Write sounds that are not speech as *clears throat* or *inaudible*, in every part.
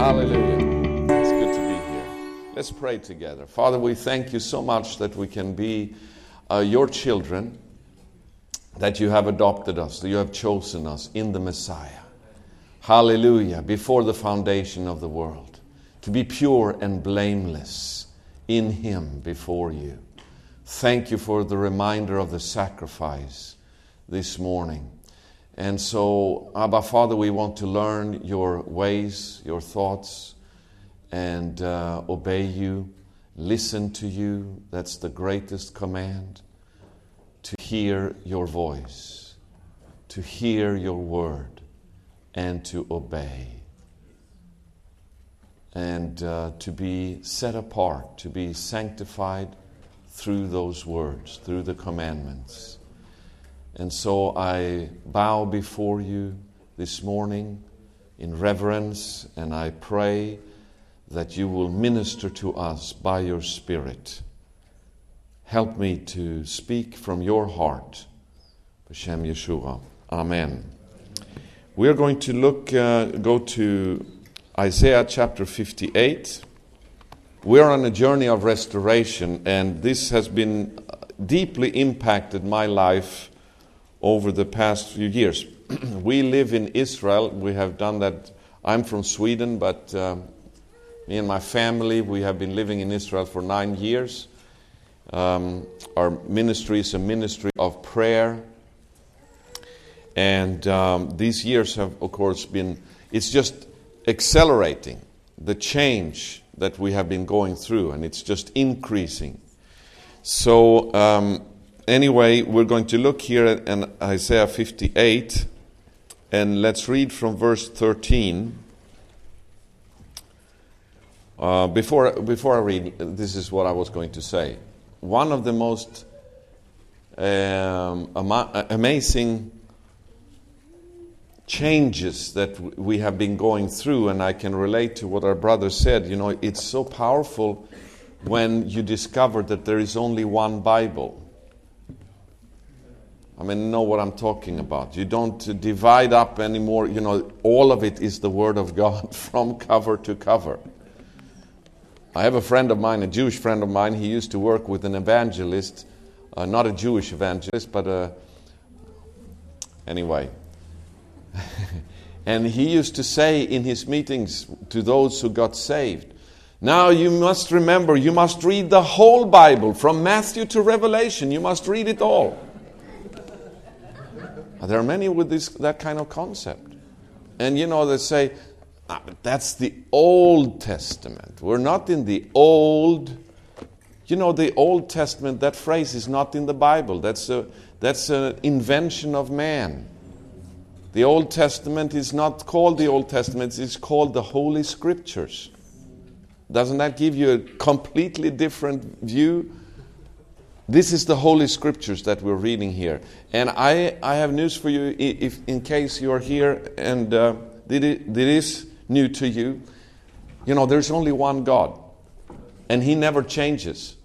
Hallelujah. It's good to be here. Let's pray together. Father, we thank you so much that we can be uh, your children, that you have adopted us, that you have chosen us in the Messiah. Hallelujah. Before the foundation of the world, to be pure and blameless in Him before you. Thank you for the reminder of the sacrifice this morning. And so, Abba Father, we want to learn your ways, your thoughts, and uh, obey you, listen to you. That's the greatest command to hear your voice, to hear your word, and to obey. And uh, to be set apart, to be sanctified through those words, through the commandments. And so I bow before you this morning in reverence, and I pray that you will minister to us by your Spirit. Help me to speak from your heart. B'Shem Yeshua. Amen. We are going to look, uh, go to Isaiah chapter 58. We are on a journey of restoration, and this has been deeply impacted my life over the past few years. *clears throat* we live in Israel. We have done that. I'm from Sweden, but um, me and my family, we have been living in Israel for nine years. Um, our ministry is a ministry of prayer. And um, these years have, of course, been, it's just accelerating the change that we have been going through, and it's just increasing. So, um, anyway, we're going to look here at, at Isaiah 58, and let's read from verse 13. Uh, before, before I read, this is what I was going to say. One of the most um, ama- amazing changes that we have been going through, and I can relate to what our brother said. You know, it's so powerful when you discover that there is only one Bible. I mean, know what I'm talking about. You don't divide up anymore. You know, all of it is the Word of God *laughs* from cover to cover. I have a friend of mine, a Jewish friend of mine. He used to work with an evangelist, uh, not a Jewish evangelist, but a. Anyway. *laughs* and he used to say in his meetings to those who got saved, now you must remember, you must read the whole Bible from Matthew to Revelation. You must read it all. There are many with this, that kind of concept. And you know, they say, ah, that's the Old Testament. We're not in the Old. You know, the Old Testament, that phrase is not in the Bible. That's, a, that's an invention of man. The Old Testament is not called the Old Testament, it's called the Holy Scriptures. Doesn't that give you a completely different view this is the Holy Scriptures that we're reading here. And I, I have news for you if, in case you're here and uh, it is new to you. You know, there's only one God, and He never changes.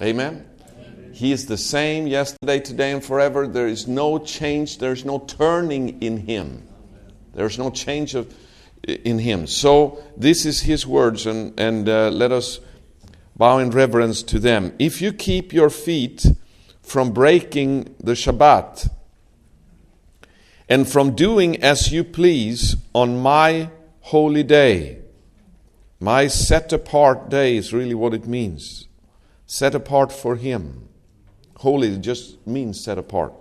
Amen? Amen? He is the same yesterday, today, and forever. There is no change, there's no turning in Him. There's no change of, in Him. So, this is His words, and, and uh, let us bow in reverence to them. If you keep your feet from breaking the Shabbat and from doing as you please on my holy day, my set apart day is really what it means. Set apart for Him. Holy just means set apart.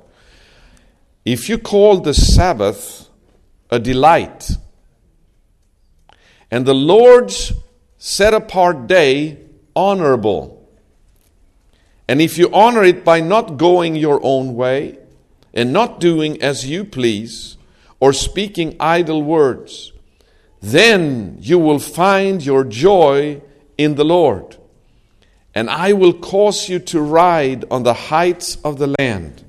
If you call the Sabbath a delight and the Lord's set apart day honorable. And if you honor it by not going your own way and not doing as you please or speaking idle words, then you will find your joy in the Lord. And I will cause you to ride on the heights of the land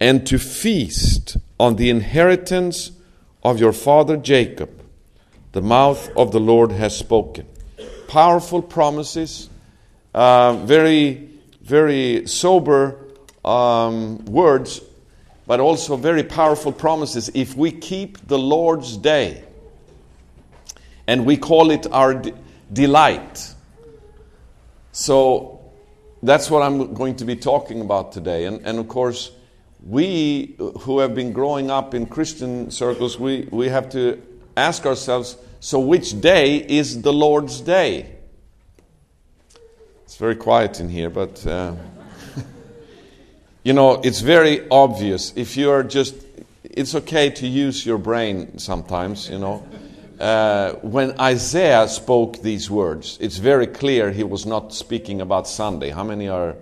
and to feast on the inheritance of your father Jacob. The mouth of the Lord has spoken powerful promises, uh, very, very sober um, words, but also very powerful promises. If we keep the Lord's day, and we call it our de- delight. So that's what I'm going to be talking about today. And, and of course, we who have been growing up in Christian circles, we, we have to ask ourselves so, which day is the Lord's day? It's very quiet in here, but uh, *laughs* you know, it's very obvious. If you're just, it's okay to use your brain sometimes, you know. Uh, when Isaiah spoke these words, it's very clear he was not speaking about Sunday. How many are,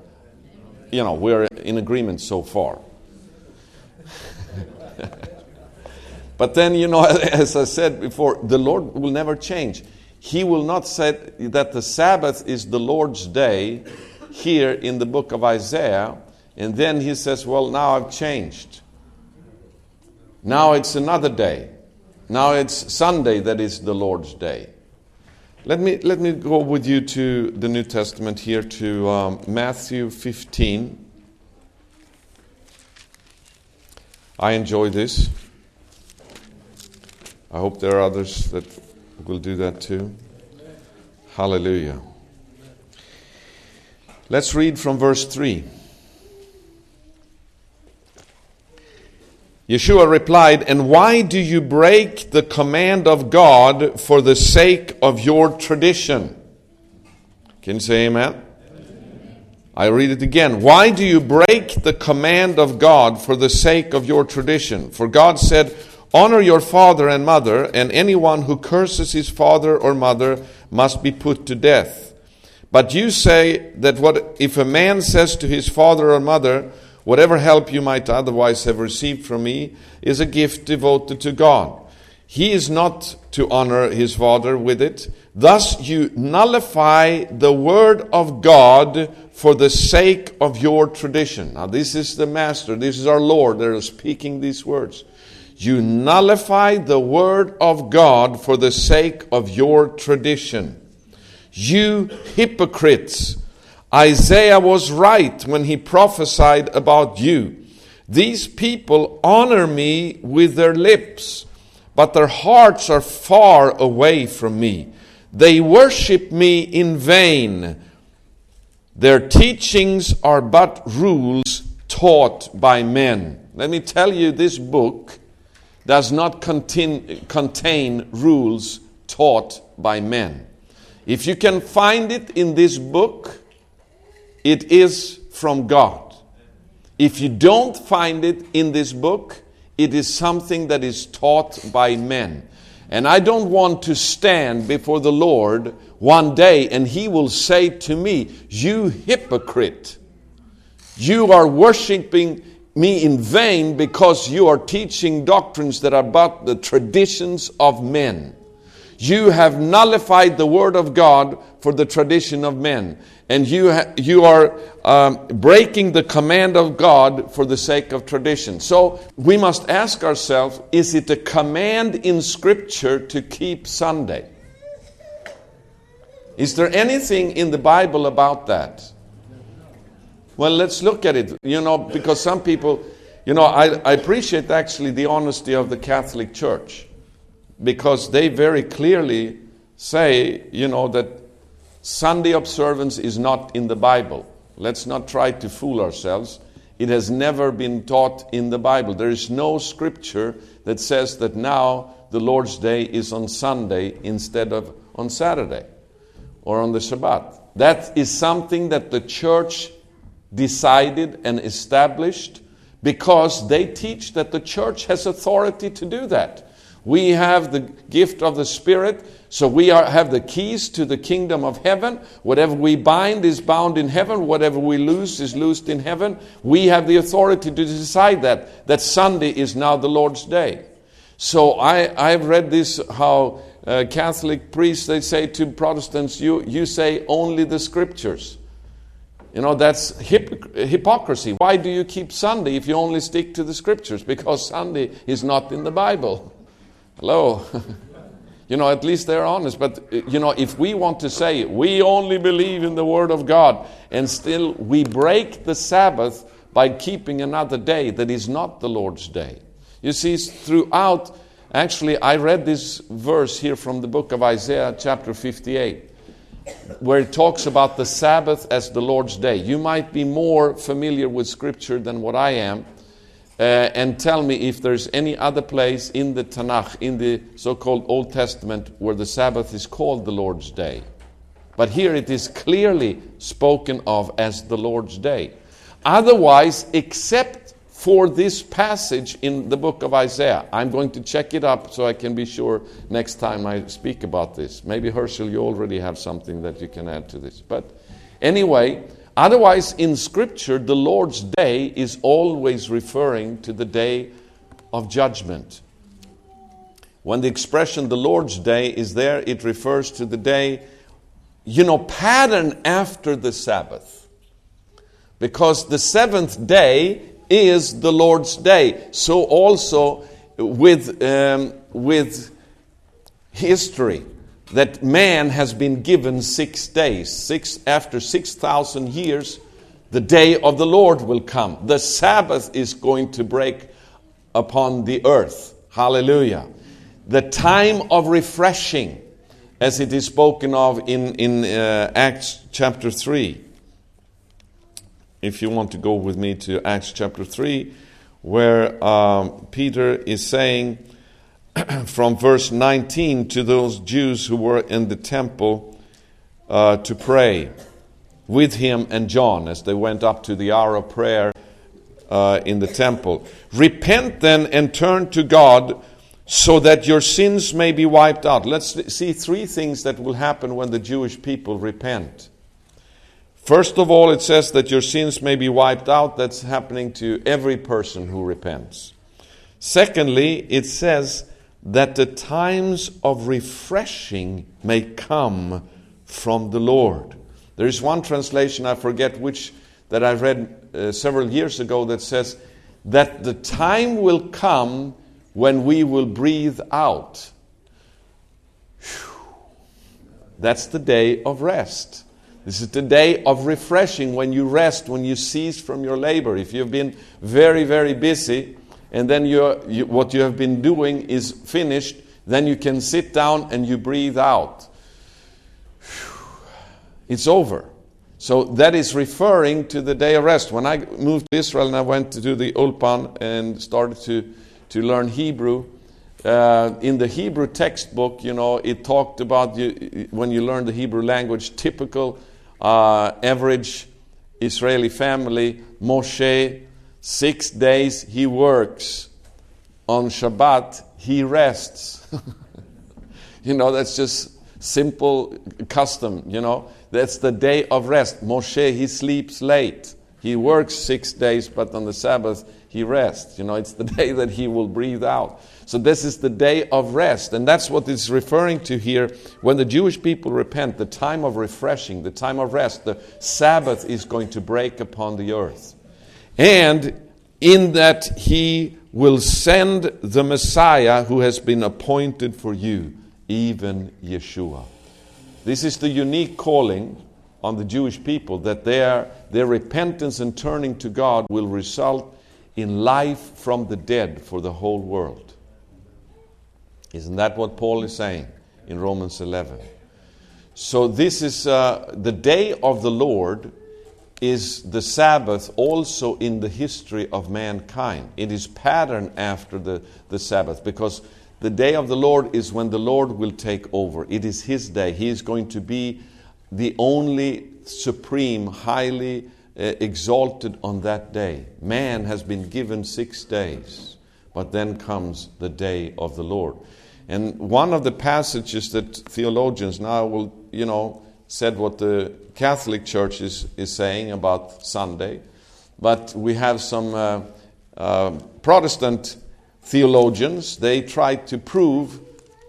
you know, we're in agreement so far. *laughs* But then, you know, *laughs* as I said before, the Lord will never change. He will not say that the Sabbath is the Lord's day here in the book of Isaiah, and then he says, Well, now I've changed. Now it's another day. Now it's Sunday that is the Lord's day. Let me, let me go with you to the New Testament here to um, Matthew 15. I enjoy this. I hope there are others that will do that too. Hallelujah. Let's read from verse 3. Yeshua replied, And why do you break the command of God for the sake of your tradition? Can you say amen? I read it again. Why do you break the command of God for the sake of your tradition? For God said, Honor your father and mother, and anyone who curses his father or mother must be put to death. But you say that what if a man says to his father or mother, Whatever help you might otherwise have received from me is a gift devoted to God. He is not to honor his father with it. Thus you nullify the word of God for the sake of your tradition. Now, this is the Master, this is our Lord that is speaking these words. You nullify the word of God for the sake of your tradition. You hypocrites! Isaiah was right when he prophesied about you. These people honor me with their lips, but their hearts are far away from me. They worship me in vain. Their teachings are but rules taught by men. Let me tell you, this book does not contain, contain rules taught by men. If you can find it in this book, it is from God. If you don't find it in this book, it is something that is taught by men. And I don't want to stand before the Lord one day and He will say to me, You hypocrite, you are worshiping me in vain because you are teaching doctrines that are but the traditions of men. You have nullified the word of God for the tradition of men. And you, ha- you are um, breaking the command of God for the sake of tradition. So we must ask ourselves is it a command in Scripture to keep Sunday? Is there anything in the Bible about that? Well, let's look at it, you know, because some people, you know, I, I appreciate actually the honesty of the Catholic Church because they very clearly say, you know, that Sunday observance is not in the Bible. Let's not try to fool ourselves. It has never been taught in the Bible. There is no scripture that says that now the Lord's Day is on Sunday instead of on Saturday or on the Shabbat. That is something that the church decided and established because they teach that the church has authority to do that. We have the gift of the Spirit, so we are, have the keys to the kingdom of heaven. Whatever we bind is bound in heaven, whatever we loose is loosed in heaven. We have the authority to decide that, that Sunday is now the Lord's day. So I, I've read this how uh, Catholic priests they say to Protestants, you, you say only the scriptures. You know, that's hypocrisy. Why do you keep Sunday if you only stick to the scriptures? Because Sunday is not in the Bible. Hello? *laughs* you know, at least they're honest. But, uh, you know, if we want to say we only believe in the Word of God and still we break the Sabbath by keeping another day that is not the Lord's day. You see, throughout Actually, I read this verse here from the book of Isaiah, chapter 58, where it talks about the Sabbath as the Lord's day. You might be more familiar with Scripture than what I am. Uh, and tell me if there's any other place in the Tanakh, in the so called Old Testament, where the Sabbath is called the Lord's day. But here it is clearly spoken of as the Lord's day. Otherwise, except for this passage in the book of Isaiah, I'm going to check it up so I can be sure next time I speak about this. Maybe Herschel, you already have something that you can add to this. But anyway, otherwise, in Scripture, the Lord's day is always referring to the day of judgment. When the expression the Lord's day is there, it refers to the day you know, pattern after the Sabbath. Because the seventh day is the Lord's day. So also with, um, with history, that man has been given six days. Six, after 6,000 years, the day of the Lord will come. The Sabbath is going to break upon the earth. Hallelujah. The time of refreshing as it is spoken of in, in uh, Acts chapter 3. If you want to go with me to Acts chapter 3, where um, Peter is saying *clears throat* from verse 19 to those Jews who were in the temple uh, to pray with him and John as they went up to the hour of prayer uh, in the temple. Repent then and turn to God so that your sins may be wiped out. Let's see three things that will happen when the Jewish people repent. First of all, it says that your sins may be wiped out. That's happening to every person who repents. Secondly, it says that the times of refreshing may come from the Lord. There is one translation, I forget which, that I read uh, several years ago that says that the time will come when we will breathe out. That's the day of rest. This is the day of refreshing when you rest, when you cease from your labor. If you've been very, very busy and then you, what you have been doing is finished, then you can sit down and you breathe out. It's over. So that is referring to the day of rest. When I moved to Israel and I went to do the Ulpan and started to to learn Hebrew. Uh, in the Hebrew textbook, you know, it talked about you, when you learn the Hebrew language, typical uh, average Israeli family, Moshe, six days he works. On Shabbat, he rests. *laughs* you know, that's just simple custom, you know. That's the day of rest. Moshe, he sleeps late. He works six days, but on the Sabbath, he rests. You know, it's the *laughs* day that he will breathe out. So this is the day of rest. And that's what it's referring to here. When the Jewish people repent, the time of refreshing, the time of rest, the Sabbath is going to break upon the earth. And in that he will send the Messiah who has been appointed for you, even Yeshua. This is the unique calling on the Jewish people that their, their repentance and turning to God will result in life from the dead for the whole world. Isn't that what Paul is saying in Romans 11? So, this is uh, the day of the Lord, is the Sabbath also in the history of mankind. It is patterned after the, the Sabbath because the day of the Lord is when the Lord will take over. It is His day. He is going to be the only supreme, highly uh, exalted on that day. Man has been given six days, but then comes the day of the Lord. And one of the passages that theologians now will, you know, said what the Catholic Church is, is saying about Sunday, but we have some uh, uh, Protestant theologians, they try to prove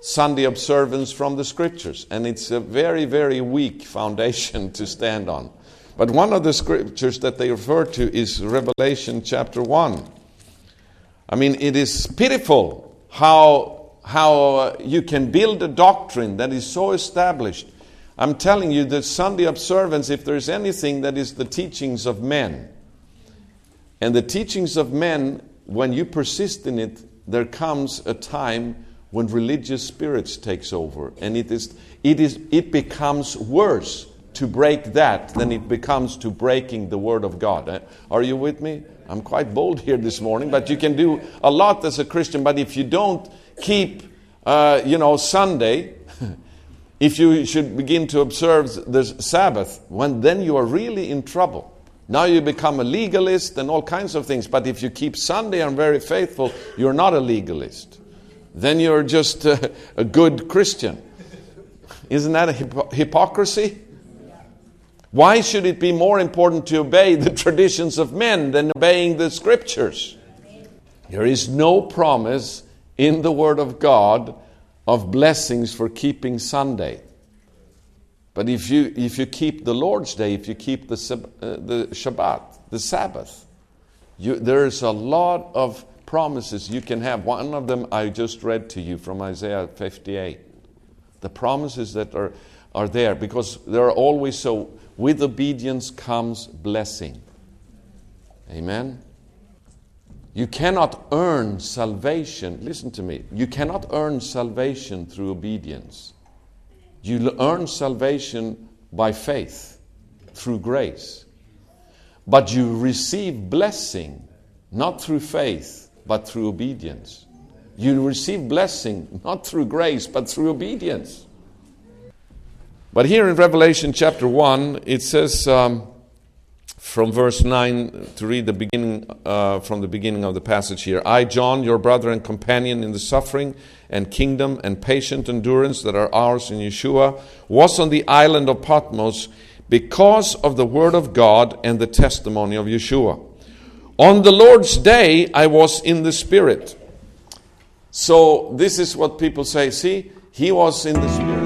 Sunday observance from the scriptures, and it's a very, very weak foundation *laughs* to stand on. But one of the scriptures that they refer to is Revelation chapter 1. I mean, it is pitiful how, how you can build a doctrine that is so established. I'm telling you that Sunday observance, if there's anything that is the teachings of men, and the teachings of men, when you persist in it, there comes a time when religious spirits takes over and it is it is it becomes worse to break that than it becomes to breaking the word of god Eh, are you with me i'm quite bold here this morning but you can do a lot as a christian but if you don't keep uh, you know sunday *laughs* if you should begin to observe the sabbath when then you are really in trouble now you become a legalist and all kinds of things but if you keep sunday and very faithful you're not a legalist then you're just *laughs* a, a good Christian. Isn't that a hypo- hypocrisy? Why should it be more important to obey the *laughs* traditions of men than obeying the scriptures? There is no promise in the Word of God of blessings for keeping Sunday. But if you, if you keep the Lord's Day, if you keep the, uh, the Shabbat, the Sabbath, you, there's a lot of promises you can have. One of them I just read to you from Isaiah 58. The promises that are, are there because there are always so, with obedience comes blessing. Amen. You cannot earn salvation. Listen to me. You cannot earn salvation through obedience. You earn salvation by faith, through grace. But you receive blessing not through faith, but through obedience. You receive blessing not through grace, but through obedience. But here in Revelation chapter 1, it says um, from verse 9 to read the beginning uh, from the beginning of the passage here I, John, your brother and companion in the suffering and kingdom and patient endurance that are ours in Yeshua, was on the island of Patmos because of the word of God and the testimony of Yeshua. On the Lord's day, I was in the Spirit. So, this is what people say see, he was in the Spirit.